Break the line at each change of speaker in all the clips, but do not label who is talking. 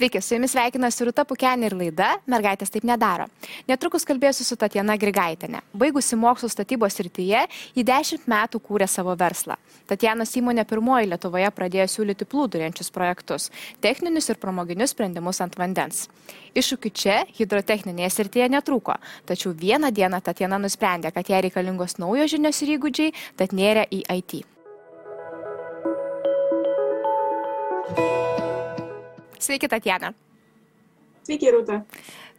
Sveiki, su jumis sveikinasi Rūta Pukenė ir laida Mergaitės taip nedaro. Netrukus kalbėsiu su Tatjana Grigaitinė. Baigusi mokslo statybos rytyje, į dešimt metų kūrė savo verslą. Tatjanos įmonė pirmoji Lietuvoje pradėjo siūlyti plūduriančius projektus - techninius ir pramoginius sprendimus ant vandens. Iššūkių čia hidrotechninėje srityje netrūko, tačiau vieną dieną Tatjana nusprendė, kad jai reikalingos naujos žinios ir įgūdžiai, tad nėrė į IT. Sveiki, Tatjana.
Sveiki, Rūta.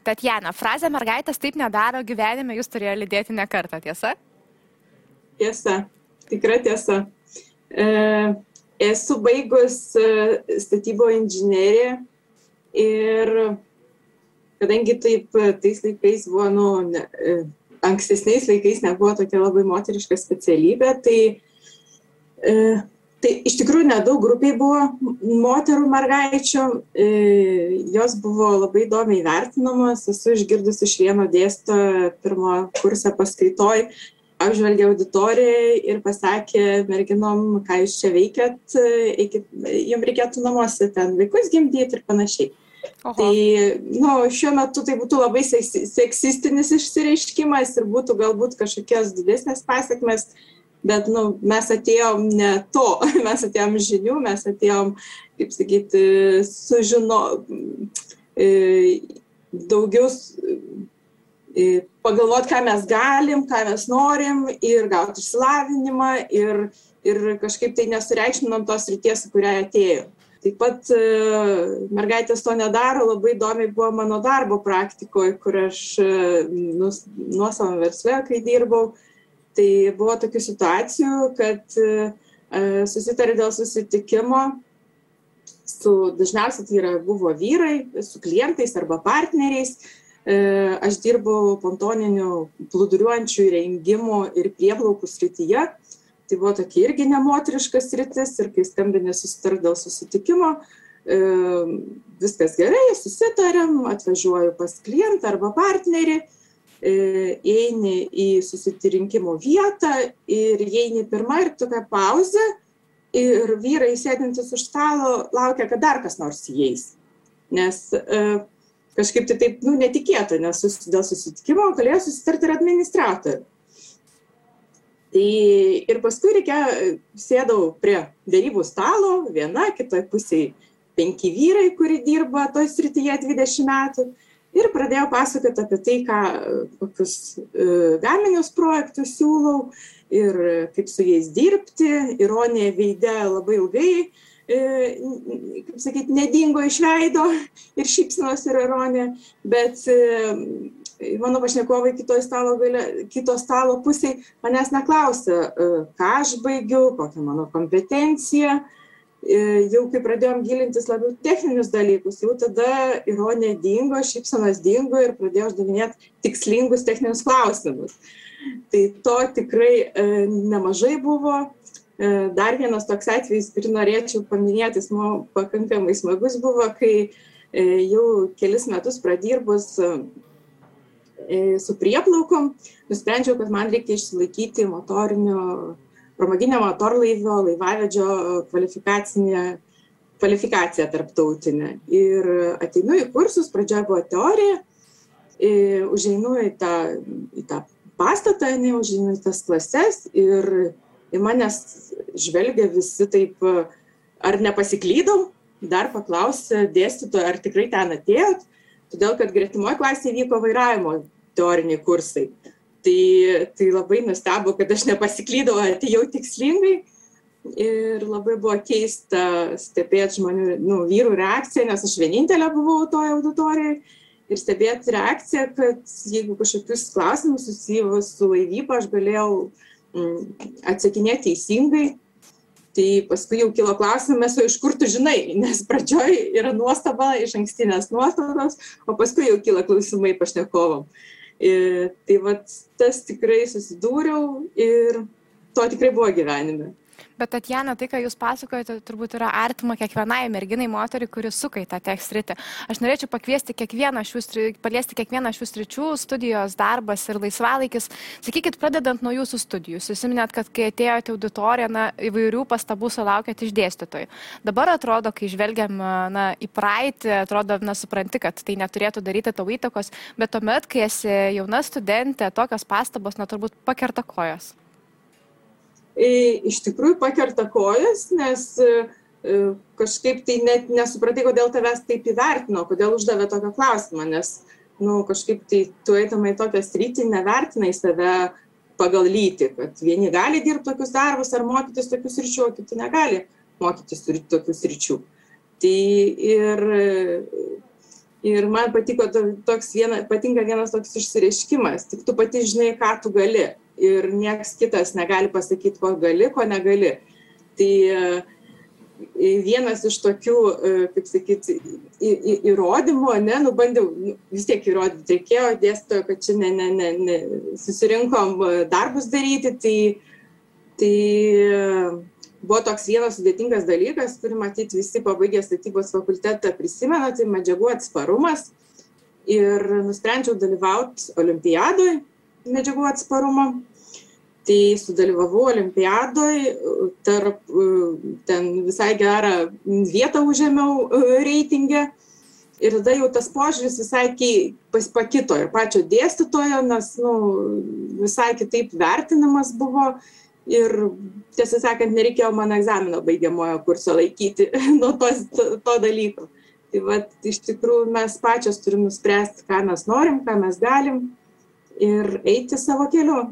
Tatjana, frazę mergaitės taip nedaro gyvenime jūs turėjo lydėti ne kartą, tiesa?
Tiesa, tikra tiesa. E, esu baigus e, statybo inžineriją ir kadangi taip tais laikais buvo, nu, ne, e, ankstesniais laikais nebuvo tokia labai moteriška specialybė, tai e, tai iš tikrųjų nedaug grupėj buvo moterų mergaičių e, jos buvo labai įdomiai vertinamos. Esu išgirdus iš vieno dėstytojo pirmo kurse paskaitoj apžvelgė auditoriją ir pasakė merginom ką jūs čia veikiat? Eikit jum reikėtų namuose ten vaikus gimdyt ir panašiai. Oho. Tai, nu, šiuo metu tai būtų labai seksistinis išsireiškimas ir būtų galbūt kažkokios didesnės pasiekmes, bet nu mes atėjom ne to mes atėjom žinių mes atėjom kaip sakyti sužino e, daugiau e, pagalvot ką mes galim ką mes norim ir gaut išsilavinimą ir ir kažkaip tai nesureikšminam tos srities į kurią atėjom taip pat e, mergaitės to nedaro labai įdomiai buvo mano darbo praktikoj kur aš nu nuosavam versle kai dirbau tai buvo tokių situacijų, kad e, susitarė dėl susitikimo su, dažniausiai tai yra, buvo vyrai, su klientais arba partneriais. E, aš dirbau pontoninių plūduriuojančių įrengimų ir prieplaukų srityje. Tai buvo tokia irgi nemoteriškas sritis ir kai skambinė susitar dėl susitikimo, e, viskas gerai, susitarėm, atvažiuoju pas klientą arba partnerį eini į susitirinkimo vietą ir įeini pirma ir tokia pauzė ir vyrai sėdintys už stalo laukia, kad dar kas nors įeis. Nes e, kažkaip tai taip, nu, netikėta, nes dėl susitikimo galėjo susitarti ir administratorių. Tai ir paskui reikia, sėdau prie dėrybų stalo, viena, kitoje pusėje penki vyrai, kurie dirba toje srityje 20 metų ir pradėjau pasakot apie tai ką kokius e, gaminius projektus siūlau ir kaip su jais dirbti. Ironija veide labai ilgai e, kaip sakyt nedingo iš veido ir šypsenos ir ironija bet e, mano pašnekovai kitoj stalo gale kito stalo pusėj manęs neklausia ką aš baigiu kokia mano kompetencija E, jau kai pradėjom gilintis labiau techninius dalykus, jau tada ironija dingo, šypsenos dingo ir pradėjau uždavinėti tikslingus techninius klausimus. Tai to tikrai e, nemažai buvo. E, dar vienas toks atvejis, kurį norėčiau paminėti, jis man pakankamai smagus buvo, kai e, jau kelis metus pradirbus e, su prieplaukom, nusprendžiau, kad man reikia išsilaikyti motorinio pramoginio motorlaivio laivavedžio kvalifikacinė kvalifikacija tarptautinė. Ir ateinu į kursus, pradžioje buvo teorija, užeinu į tą, į tą pastatą, ne, užeinu į tas klases ir į manęs žvelgia visi taip, ar nepasiklydom, dar paklausė dėstytojo, ar tikrai ten atėjot, todėl kad gretimoje klasėje vyko vairavimo teoriniai kursai tai tai labai nustebo kad aš nepasiklydau atėjau tikslingai. Ir labai buvo keista stebėt žmonių nu vyrų reakciją nes aš vienintelė buvau toj auditorijoj. Ir stebėt reakciją kad jeigu kažkokius klausimus susijusius su laivyba aš galėjau mm, atsakinėt teisingai. Tai paskui jau kilo klausimas o iš kur tu žinai? Nes pradžioj yra nuostaba išankstinės nuostatos o paskui jau kyla klausimai pašnekovam Ir tai vat tas tikrai susidūriau ir to tikrai buvo gyvenime.
Bet Tatjana, tai, ką jūs pasakojate, turbūt yra artima kiekvienai merginai, moteriai, kuri suka į tą tekstritį. Aš norėčiau pakviesti kiekvieną šių, paliesti kiekvieną šių stričių, studijos, darbas ir laisvalaikis. Sakykit, pradedant nuo jūsų studijų. Jūs įsiminėt, kad kai atėjote auditoriją, na, įvairių pastabų sulaukėt iš dėstytojų. Dabar atrodo, kai žvelgiam na, į praeitį, atrodo, na, supranti, kad tai neturėtų daryti tau įtakos, bet tuomet, kai esi jauna studentė, tokios pastabos, na, turbūt pakerta kojas
iš tikrųjų pakerta kojas, nes e, kažkaip tai net nesupratai, kodėl tavęs taip įvertino, kodėl uždavė tokio klausimą, nes, nu, kažkaip tai tu eitamai tokią sritį nevertinai save pagal lytį, kad vieni gali dirbti tokius darbus ar mokytis tokius ryčių, o kiti negali mokytis tokius ryčių. Tai ir, ir man patiko toks viena, patinka vienas toks išsireiškimas, tik tu pati žinai, ką tu gali ir nieks kitas negali pasakyti, ko gali, ko negali. Tai e, vienas iš tokių, e, kaip sakyti, įrodymų, ne, nu bandžiau, nu, vis tiek įrodyti reikėjo, dėstytojo, kad čia ne, ne, ne, ne, susirinkom e, darbus daryti, tai, tai buvo toks vienas sudėtingas dalykas, kurį matyti visi pabaigę statybos fakultetą prisimena, tai medžiagų atsparumas. Ir nusprendžiau dalyvauti olimpiadoje medžiagų atsparumo tai sudalyvavau olimpiadoj tarp ten visai gerą vietą užėmiau reitinge ir tada jau tas požiūris visai kei, pas, pakito ir pačio dėstytojo, nes nu, visai kitaip vertinamas buvo ir tiesą sakant, nereikėjo man egzamino baigiamojo kurso laikyti nuo tos, to, to dalyko. Tai va, iš tikrųjų mes pačios turim nuspręsti, ką mes norim, ką mes galim ir eiti savo keliu.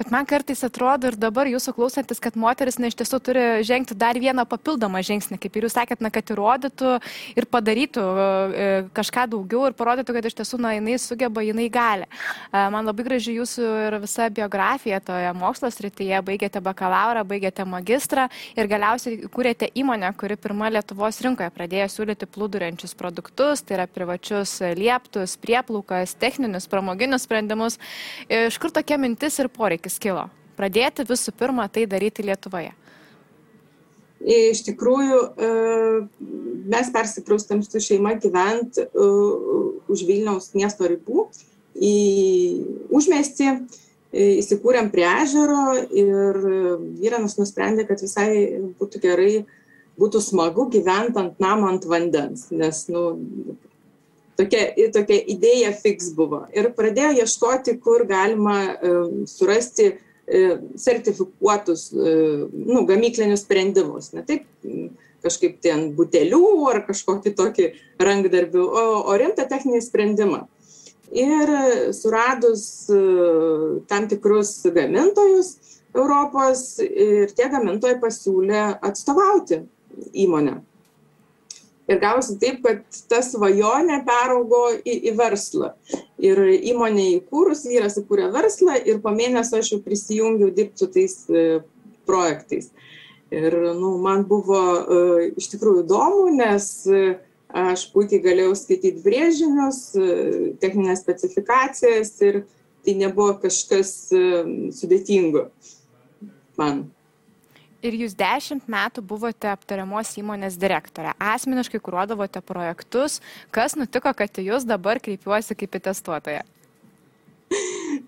Bet man kartais atrodo ir dabar jūsų klausantis, kad moteris na, iš tiesų turi žengti dar vieną papildomą žingsnį, kaip ir jūs sakėt, na, kad įrodytų ir padarytų e, kažką daugiau ir parodytų, kad iš tiesų na, jinai sugeba, jinai gali. E, man labai graži jūsų ir visa biografija toje mokslo srityje. Baigėte bakalaurą, baigėte magistrą ir galiausiai kūrėte įmonę, kuri pirmą Lietuvos rinkoje pradėjo siūlyti plūduriančius produktus, tai yra privačius lieptus, prieplaukas, techninius, pramoginius sprendimus. Iš kur tokia mintis ir poreikis? Poreikis kilo? Pradėti visų pirma tai daryti Lietuvoje.
Iš tikrųjų, e, mes persikraustėm su šeima gyventi e, už Vilniaus miesto ribų į užmestį, e, įsikūrėm prie ežero ir vyras nusprendė, kad visai būtų gerai, būtų smagu gyventi ant namo ant vandens, nes, nu, tokia, tokia idėja fiks buvo. Ir pradėjo ieškoti, kur galima um, surasti um, sertifikuotus um, nu, gamyklinius sprendimus. Ne taip kažkaip ten butelių ar kažkokį tokį rankdarbių, o, o rimtą techninį sprendimą. Ir suradus tam tikrus gamintojus Europos ir tie gamintojai pasiūlė atstovauti įmonę ir gavosi taip kad ta svajonė peraugo į, į verslą. Ir įmonė įkūrus, vyras įkūrė verslą ir po mėnesio aš jau prisijungiau dirbti su tais e, projektais. Ir nu, man buvo uh, iš tikrųjų įdomu, nes uh, aš puikiai galėjau skaityti brėžinius, techninės specifikacijas ir tai nebuvo kažkas sudėtingo man
ir jūs dešimt metų buvote aptariamos įmonės direktorė. Asmeniškai kūruodavote projektus. Kas nutiko, kad jūs dabar kreipiuosi kaip į testuotoją?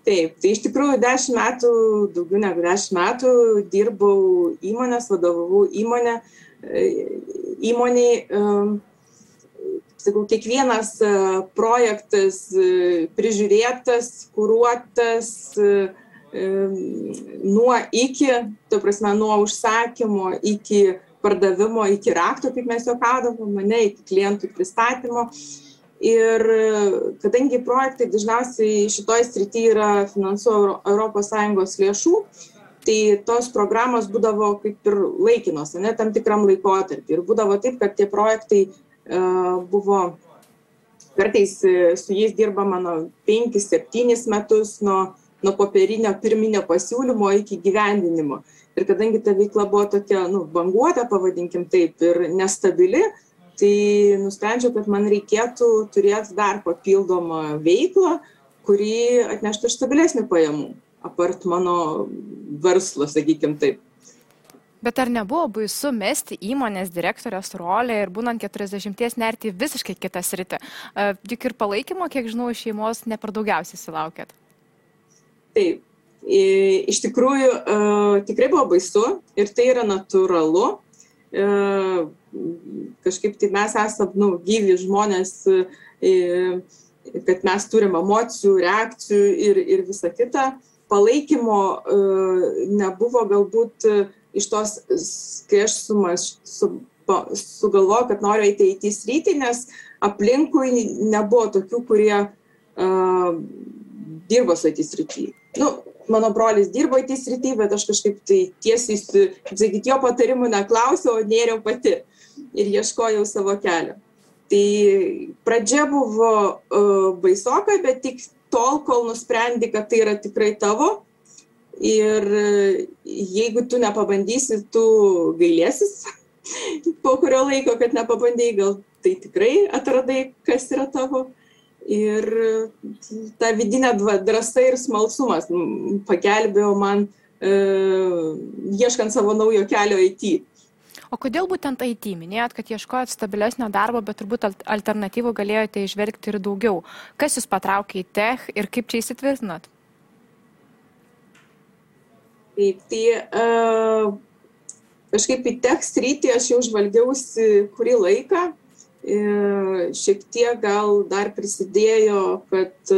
Taip, tai iš tikrųjų dešimt metų, daugiau negu dešimt metų dirbau įmonės, vadovavau įmonę, e, įmoniai, e, sakau, kiekvienas e, projektas prižiūrėtas, kūruotas, nuo iki, to prasme, nuo užsakymo iki pardavimo, iki rakto, kaip mes juokaudavom, mane, iki klientų pristatymo. Ir kadangi projektai dažniausiai šitoje srityje yra finansuoja ES lėšų, tai tos programos būdavo kaip ir laikinos, ne tam tikram laikotarpį. Ir būdavo taip, kad tie projektai uh, buvo, kartais su jais dirba mano 5-7 metus nuo nuo popierinio pirminio pasiūlymo iki gyvendinimo. Ir kadangi ta veikla buvo tokia, nu, banguota, pavadinkim taip, ir nestabili, tai nusprendžiau, kad man reikėtų turėti dar papildomą veiklą, kuri atneštų stabilesnį pajamų, apart mano verslo, sakykim taip.
Bet ar nebuvo baisu mesti įmonės direktorės rolę ir būnant 40 nerti visiškai kitą sritį? Juk ir palaikymo, kiek žinau, iš šeimos ne per daugiausiai sulaukėt.
Taip, iš tikrųjų tikrai buvo baisu ir tai yra natūralu. Kažkaip tai mes esame nu, gyvi žmonės, kad mes turim emocijų, reakcijų ir, ir visa kita. Palaikymo nebuvo galbūt iš tos, kai aš sumaž, su, sugalvojau, kad noriu eiti į IT sritį, nes aplinkui nebuvo tokių, kurie uh, dirbo su srity. Nu, mano brolis dirbo IT srity, bet aš kažkaip tai tiesiai, kaip sakyti, jo patarimų neklausiau, o nėriau pati ir ieškojau savo kelio. Tai pradžia buvo uh, baisoka, bet tik tol, kol nusprendi, kad tai yra tikrai tavo, ir jeigu tu nepabandysi, tu gailėsis po kurio laiko, kad nepabandėjai, gal tai tikrai atradai, kas yra tavo. Ir ta vidinė drąsa ir smalsumas pagelbėjo man e, ieškant savo naujo kelio IT.
O kodėl būtent IT? Minėjot, kad ieškojot stabilesnio darbo, bet turbūt alternatyvų galėjote išvelgti ir daugiau. Kas jūs patraukė į tech ir kaip čia įsitvirtinot?
Taip, tai uh, kažkaip į tech sritį aš jau žvalgiausi kurį laiką. Ir šiek tiek gal dar prisidėjo, kad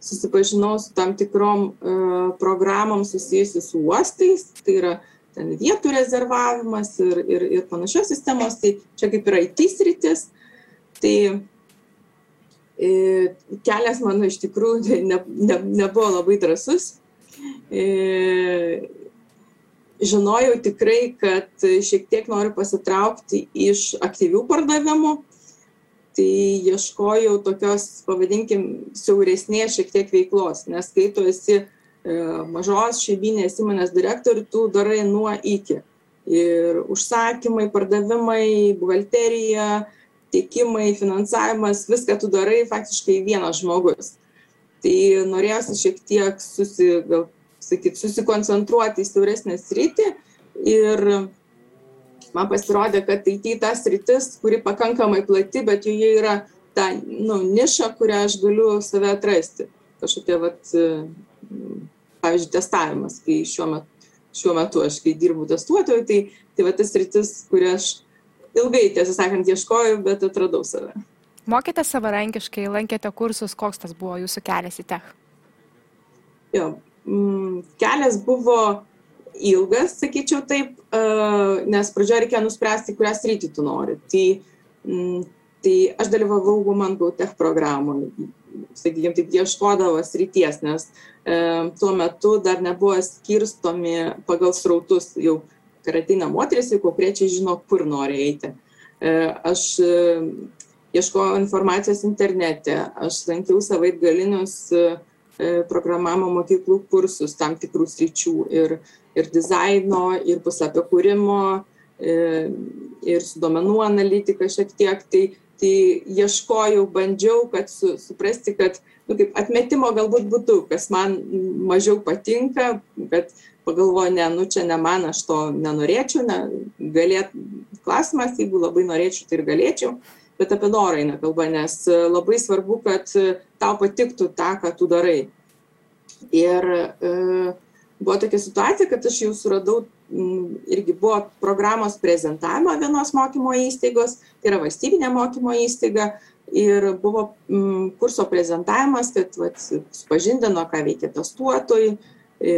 susipažinau su tam tikrom uh, programom susijusiu su uostais. Tai yra ten vietų rezervavimas ir, ir, ir panašios sistemos. Tai čia kaip yra IT sritis. Tai e, kelias mano iš tikrųjų ne, ne, nebuvo labai drasus žinojau tikrai, kad šiek tiek noriu pasitraukti iš aktyvių pardavimų, tai ieškojau tokios, pavadinkim, siauresnės šiek tiek veiklos, nes kai tu esi e, mažos šeiminės įmonės direktorių, tu darai nuo iki. Ir užsakymai, pardavimai, buhalterija, tiekimai, finansavimas, viską tu darai faktiškai vienas žmogus tai norėjosi šiek tiek susi, gal, sakyt, susikoncentruoti į siauresnę sritį ir man pasirodė, kad tai ta sritis, kuri pakankamai plati, bet joje yra ta nu, niša, kurią aš galiu save atrasti. Kažkokia, vat, pavyzdžiui, testavimas, kai šiuo metu, šiuo metu aš, kai dirbu testuotoju, tai, tai va tas sritis, kurią aš ilgai, tiesą sakant, ieškojau, bet atradau save.
Mokėte savarankiškai, lankėte kursus, koks tas buvo jūsų kelias į tech?
Jo, mm, kelias buvo ilgas, sakyčiau taip, uh, nes pradžioje reikėjo nuspręsti, kurią sritį tu nori. Tai, mm, tai aš dalyvavau Woman Go Tech programoje, sakykime, taip ieškodavo srities, nes uh, tuo metu dar nebuvo skirstomi pagal srautus, jau kai ateina moteris, jau konkrečiai žino, kur nori eiti. Uh, aš ieškojau informacijos internete, aš lankiau savaitgalinius e, programavimo mokyklų kursus tam tikrų sričių ir, ir dizaino, ir puslapio kūrimo, e, ir su duomenų analitika šiek tiek. Tai, tai ieškojau, bandžiau, kad su, suprasti, kad nu, kaip atmetimo galbūt būtų, kas man mažiau patinka, bet pagalvoju, ne, nu čia ne man, aš to nenorėčiau, ne, galėt, klausimas, jeigu labai norėčiau, tai ir galėčiau bet apie norą eina kalba, nes labai svarbu, kad tau patiktų tą, ką tu darai. Ir e, buvo tokia situacija, kad aš jau suradau, irgi buvo programos prezentavimo vienos mokymo įstaigos, tai yra valstybinė mokymo įstaiga, ir buvo m, kurso prezentavimas, kad vat, supažindino, ką veikia testuotojai, e,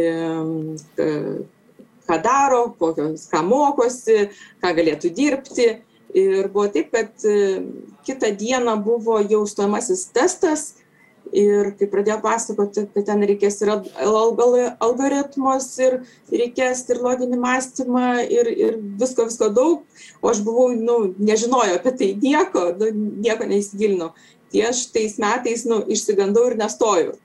ką daro, kokios, ką mokosi, ką galėtų dirbti. Ir buvo taip, kad e, kitą dieną buvo jau stojamasis testas ir kai pradėjo pasakoti, kad ten reikės ir algoritmus, ir reikės ir loginį mąstymą, ir, ir visko, visko daug, o aš buvau, nu, nežinojau apie tai nieko, nu, nieko neįsigilinau. Tai aš tais metais, nu, išsigandau ir nestojau.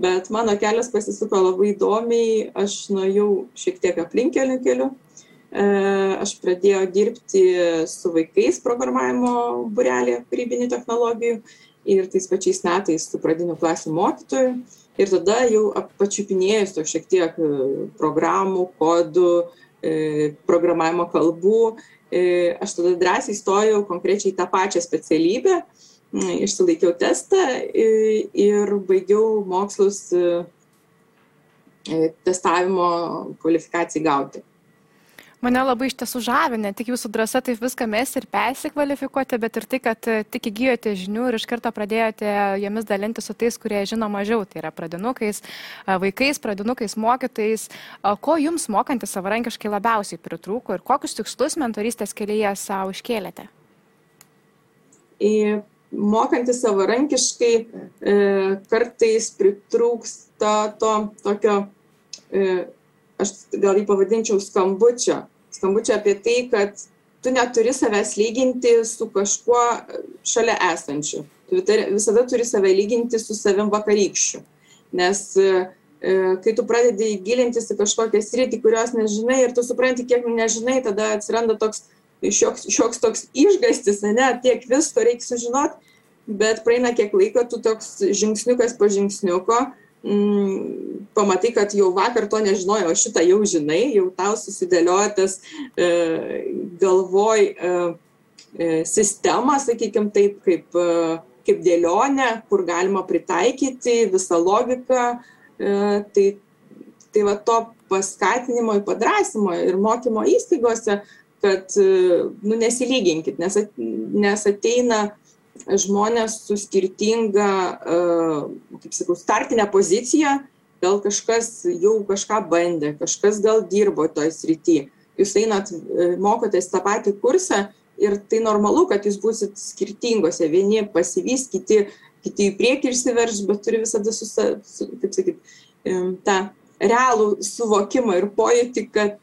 Bet mano kelias pasisuko labai įdomiai, aš nuėjau šiek tiek aplinkeliu keliu E, aš pradėjau dirbti su vaikais programavimo burelėje kūrybinių technologijų ir tais pačiais metais su pradinių klasių mokytoju. Ir tada jau pačiupinėjus to šiek tiek e, programų, kodų, programavimo kalbų. Aš tada drąsiai stojau konkrečiai tą pačią specialybę, išsilaikiau testą ir baigiau mokslus testavimo kvalifikacijai gauti
mane labai iš tiesų žavi ne tik jūsų drąsa taip viską mesti ir persikvalifikuoti, bet ir tai, kad e, tik įgyjote žinių ir iš karto pradėjote jomis dalinti su tais, kurie žino mažiau, tai yra pradinukais, e, vaikais, pradinukais, mokytais. Ko jums mokantis savarankiškai labiausiai pritrūko ir kokius tikslus mentorystės kelyje savo iškėlėte?
Mokantis savarankiškai e, kartais pritrūksta to tokio aš gal jį pavadinčiau skambučio. Skambučio apie tai, kad tu neturi savęs lyginti su kažkuo šalia esančiu. Tu visada turi save lyginti su savim vakarykščiu. Nes e, kai tu pradedi gilintis į kažkokią sritį, kurios nežinai ir tu supranti, kiek nežinai, tada atsiranda toks šioks, šioks toks išgastis, ne, tiek visko reikia sužinoti, bet praeina kiek laiko, tu toks žingsniukas po žingsniuko mm, pamatai, kad jau vakar to nežinojau, šitą jau žinai, jau tau susidėlioja tas e, galvoj e, e, sistema, sakykime taip, kaip, e, kaip dėlionė, kur galima pritaikyti visą logiką. E, tai, tai va to paskatinimo, padrasimo ir mokymo įstaigose, kad e, nu, nesilyginkit, nes, nes ateina žmonės su skirtinga, e, kaip sakau, startinė pozicija, gal kažkas jau kažką bandė, kažkas gal dirbo toj srity. Jūs einat, e, mokotės tą patį kursą ir tai normalu, kad jūs busit skirtingose. Vieni pasivys, kiti, kiti į priekį išsiverš, bet turi visada, su, su, kaip sakyt, tą realų suvokimą ir pojūtį, kad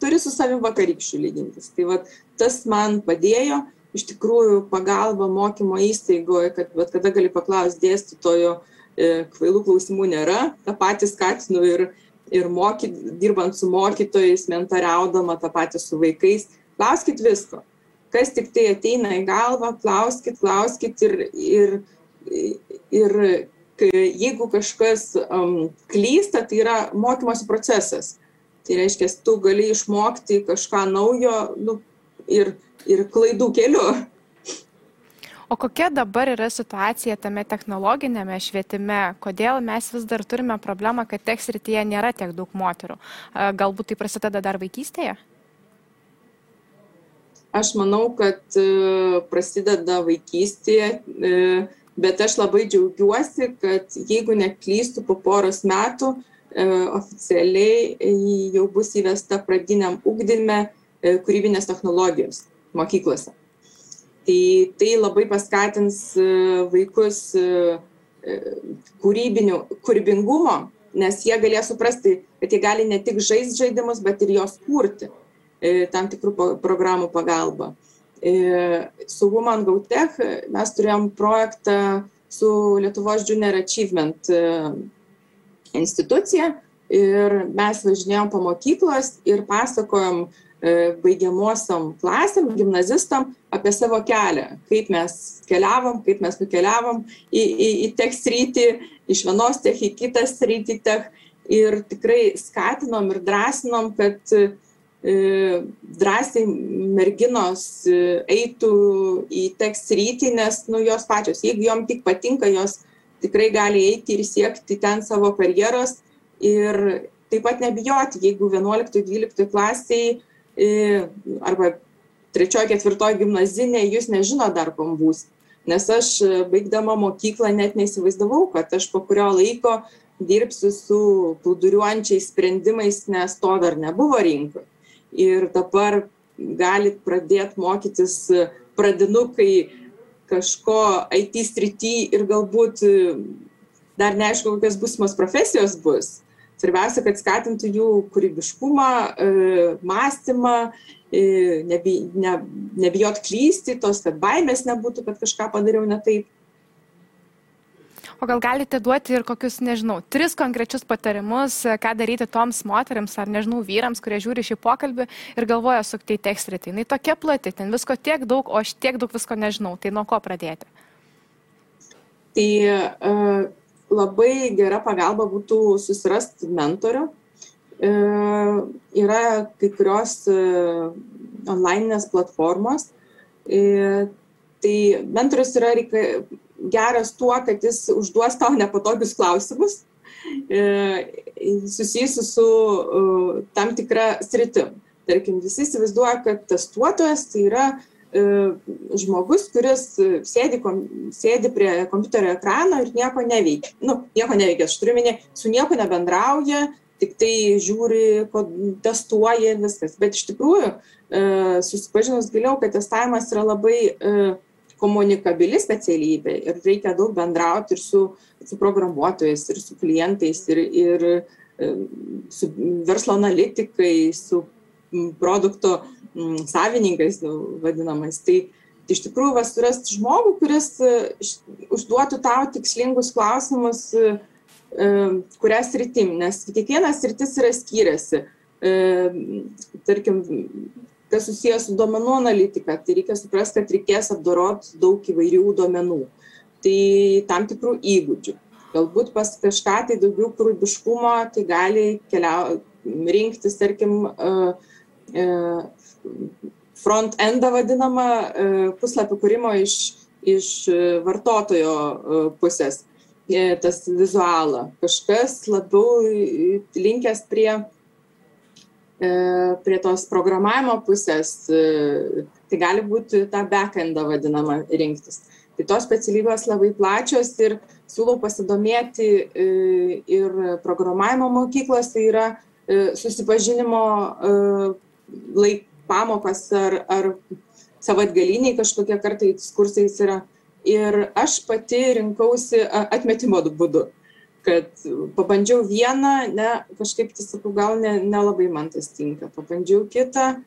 turi su savim vakarykščių lygintis. Tai va, tas man padėjo iš tikrųjų pagalba mokymo įstaigoje, kad bet kada gali paklausti dėstytojo, e, kvailų klausimų nėra, tą patį skatinu ir, ir moky, dirbant su mokytojais, mentoriaudama tą patį su vaikais, klauskit visko. Kas tik tai ateina į galvą, klauskit, klauskit ir, ir, ir jeigu kažkas um, klysta, tai yra mokymosi procesas. Tai reiškia, tu gali išmokti kažką naujo nu, ir ir klaidų keliu.
O kokia dabar yra situacija tame technologinėme švietime? Kodėl mes vis dar turime problemą, kad tech srityje nėra tiek daug moterų? Galbūt tai prasideda dar vaikystėje?
Aš manau, kad e, prasideda vaikystėje, e, bet aš labai džiaugiuosi, kad jeigu neklystų po poros metų, e, oficialiai jau bus įvesta pradiniam ugdyme kūrybinės technologijos mokyklose. Tai tai labai paskatins e, vaikus e, e, kūrybinių, kūrybingumo, nes jie galės suprasti, kad jie gali ne tik žaisti žaidimus, bet ir jos kurti tam tikrų programų pagalba. Su Woman Go Tech mes turėjom projektą su Lietuvos Junior Achievement institucija ir mes važinėjom po mokyklas ir pasakojom, E, baigiamosiom klasėm, gimnazistam apie savo kelią, kaip mes keliavom, kaip mes nukeliavom į, į, į tech sritį, iš vienos tech į kitą sritį tech. Ir tikrai skatinom ir drąsinom, kad e, drąsiai merginos e, eitų į tech sritį, nes nu, jos pačios, jeigu jom tik patinka, jos tikrai gali eiti ir siekti ten savo karjeros. Ir taip pat nebijoti, jeigu 11-12 klasiai arba trečioji, ketvirtoji gimnazinė, jūs nežino dar, kom bus. Nes aš e, baigdama mokyklą net neįsivaizdavau, kad aš po kurio laiko dirbsiu su plūduriuojančiais sprendimais, nes to dar nebuvo rinkoje. Ir dabar galit pradėti mokytis e, pradinukai kažko IT srity ir galbūt e, dar neaišku, kokios būsimos profesijos bus Svarbiausia, kad skatintų jų kūrybiškumą, e, mąstymą, e, nebi, ne, nebijot klysti, tos, kad baimės nebūtų, kad kažką padariau ne taip.
O gal galite duoti ir kokius, nežinau, tris konkrečius patarimus, ką daryti toms moteriams ar, nežinau, vyrams, kurie žiūri šį pokalbį ir galvoja sukti į tekstritį. Tai tokia plati, ten visko tiek daug, o aš tiek daug visko nežinau. Tai nuo ko pradėti?
Tai uh, labai gera pagalba būtų susirasti mentorių yra kai kurios online'inės platformos. Tai mentorius yra reika, geras tuo, kad jis užduos tau nepatogius klausimus susijusius su tam tikra sritim. Tarkim, visi įsivaizduoja, kad testuotojas tai yra žmogus, kuris sėdi, sėdi prie kompiuterio ekrano ir nieko neveikia. Nu, nieko neveikia, aš turiu minė, su nieko nebendrauja, tik tai žiūri, testuoja ir viskas. Bet iš tikrųjų, susipažinus giliau, kad testavimas yra labai komunikabili specialybė ir reikia daug bendrauti ir su, su programuotojais, ir su klientais, ir, ir su verslo analitikai, su produkto savininkais vadinamais. Tai iš tikrųjų vas surasti žmogų, kuris užduotų tau tikslingus klausimus, kurias rytim, nes kiekvienas rytis yra skiriasi. Tarkim, kas susijęs su duomenų analitika, tai reikia suprasti, kad reikės apdoroti daug įvairių duomenų. Tai tam tikrų įgūdžių. Galbūt pas kažką tai daugiau kūrybiškumo, tai gali keliau, rinktis, tarkim, front-endą vadinamą puslapį kūrimo iš, iš vartotojo pusės, tas vizualą. Kažkas labiau linkęs prie prie tos programavimo pusės, tai gali būti tą backendą vadinamą rinktis. Tai tos specialybės labai plačios ir siūlau pasidomėti ir programavimo mokyklos, tai yra susipažinimo laik pamokas ar, ar savatgaliniai kažkokie kartais kursais yra. Ir aš pati rinkausi atmetimo būdu kad pabandžiau vieną, ne, kažkaip tai sakau, gal ne, nelabai man tas tinka, pabandžiau kitą,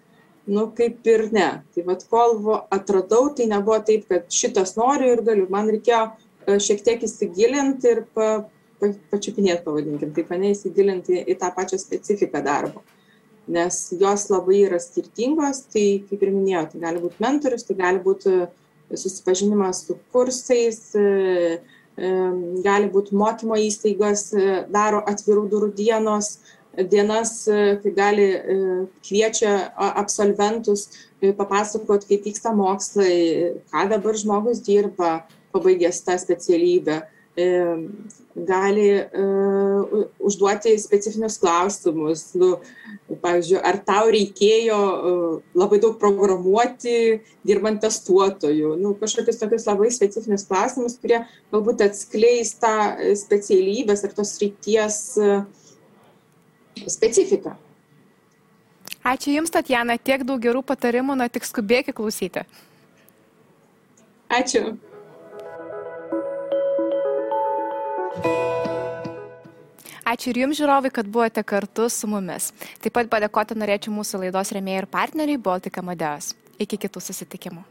nu kaip ir ne. Tai vad kol atradau, tai nebuvo taip, kad šitas noriu ir galiu. Man reikėjo e, šiek tiek įsigilinti ir pa, pa, pačiupinėti, pavadinkim, taip mane įsigilinti į tą pačią specifiką darbo. Nes jos labai yra skirtingos, tai kaip ir minėjau, tai gali būti mentorius, tai gali būti susipažinimas su kursais, e, gali būti mokymo įstaigos, e, daro atvirų durų dienos, dienas, e, kai gali e, kviečia absolventus papasakot, kaip vyksta mokslai, ką dabar žmogus dirba, pabaigęs tą specialybę gali uh, užduoti specifinius klausimus. Nu, pavyzdžiui, ar tau reikėjo uh, labai daug programuoti, dirbant testuotojų, nu, kažkokius tokius labai specifinius klausimus, kurie galbūt atskleis tą specialybės ar tos ryties uh, specifiką.
Ačiū Jums, Tatjana, tiek daug gerų patarimų, na tik skubėkit klausyti.
Ačiū.
Ačiū ir jums, žiūrovai, kad buvote kartu su mumis. Taip pat padėkoti norėčiau mūsų laidos remėjai ir partneriai Baltic Amadeus. Iki kitų susitikimų.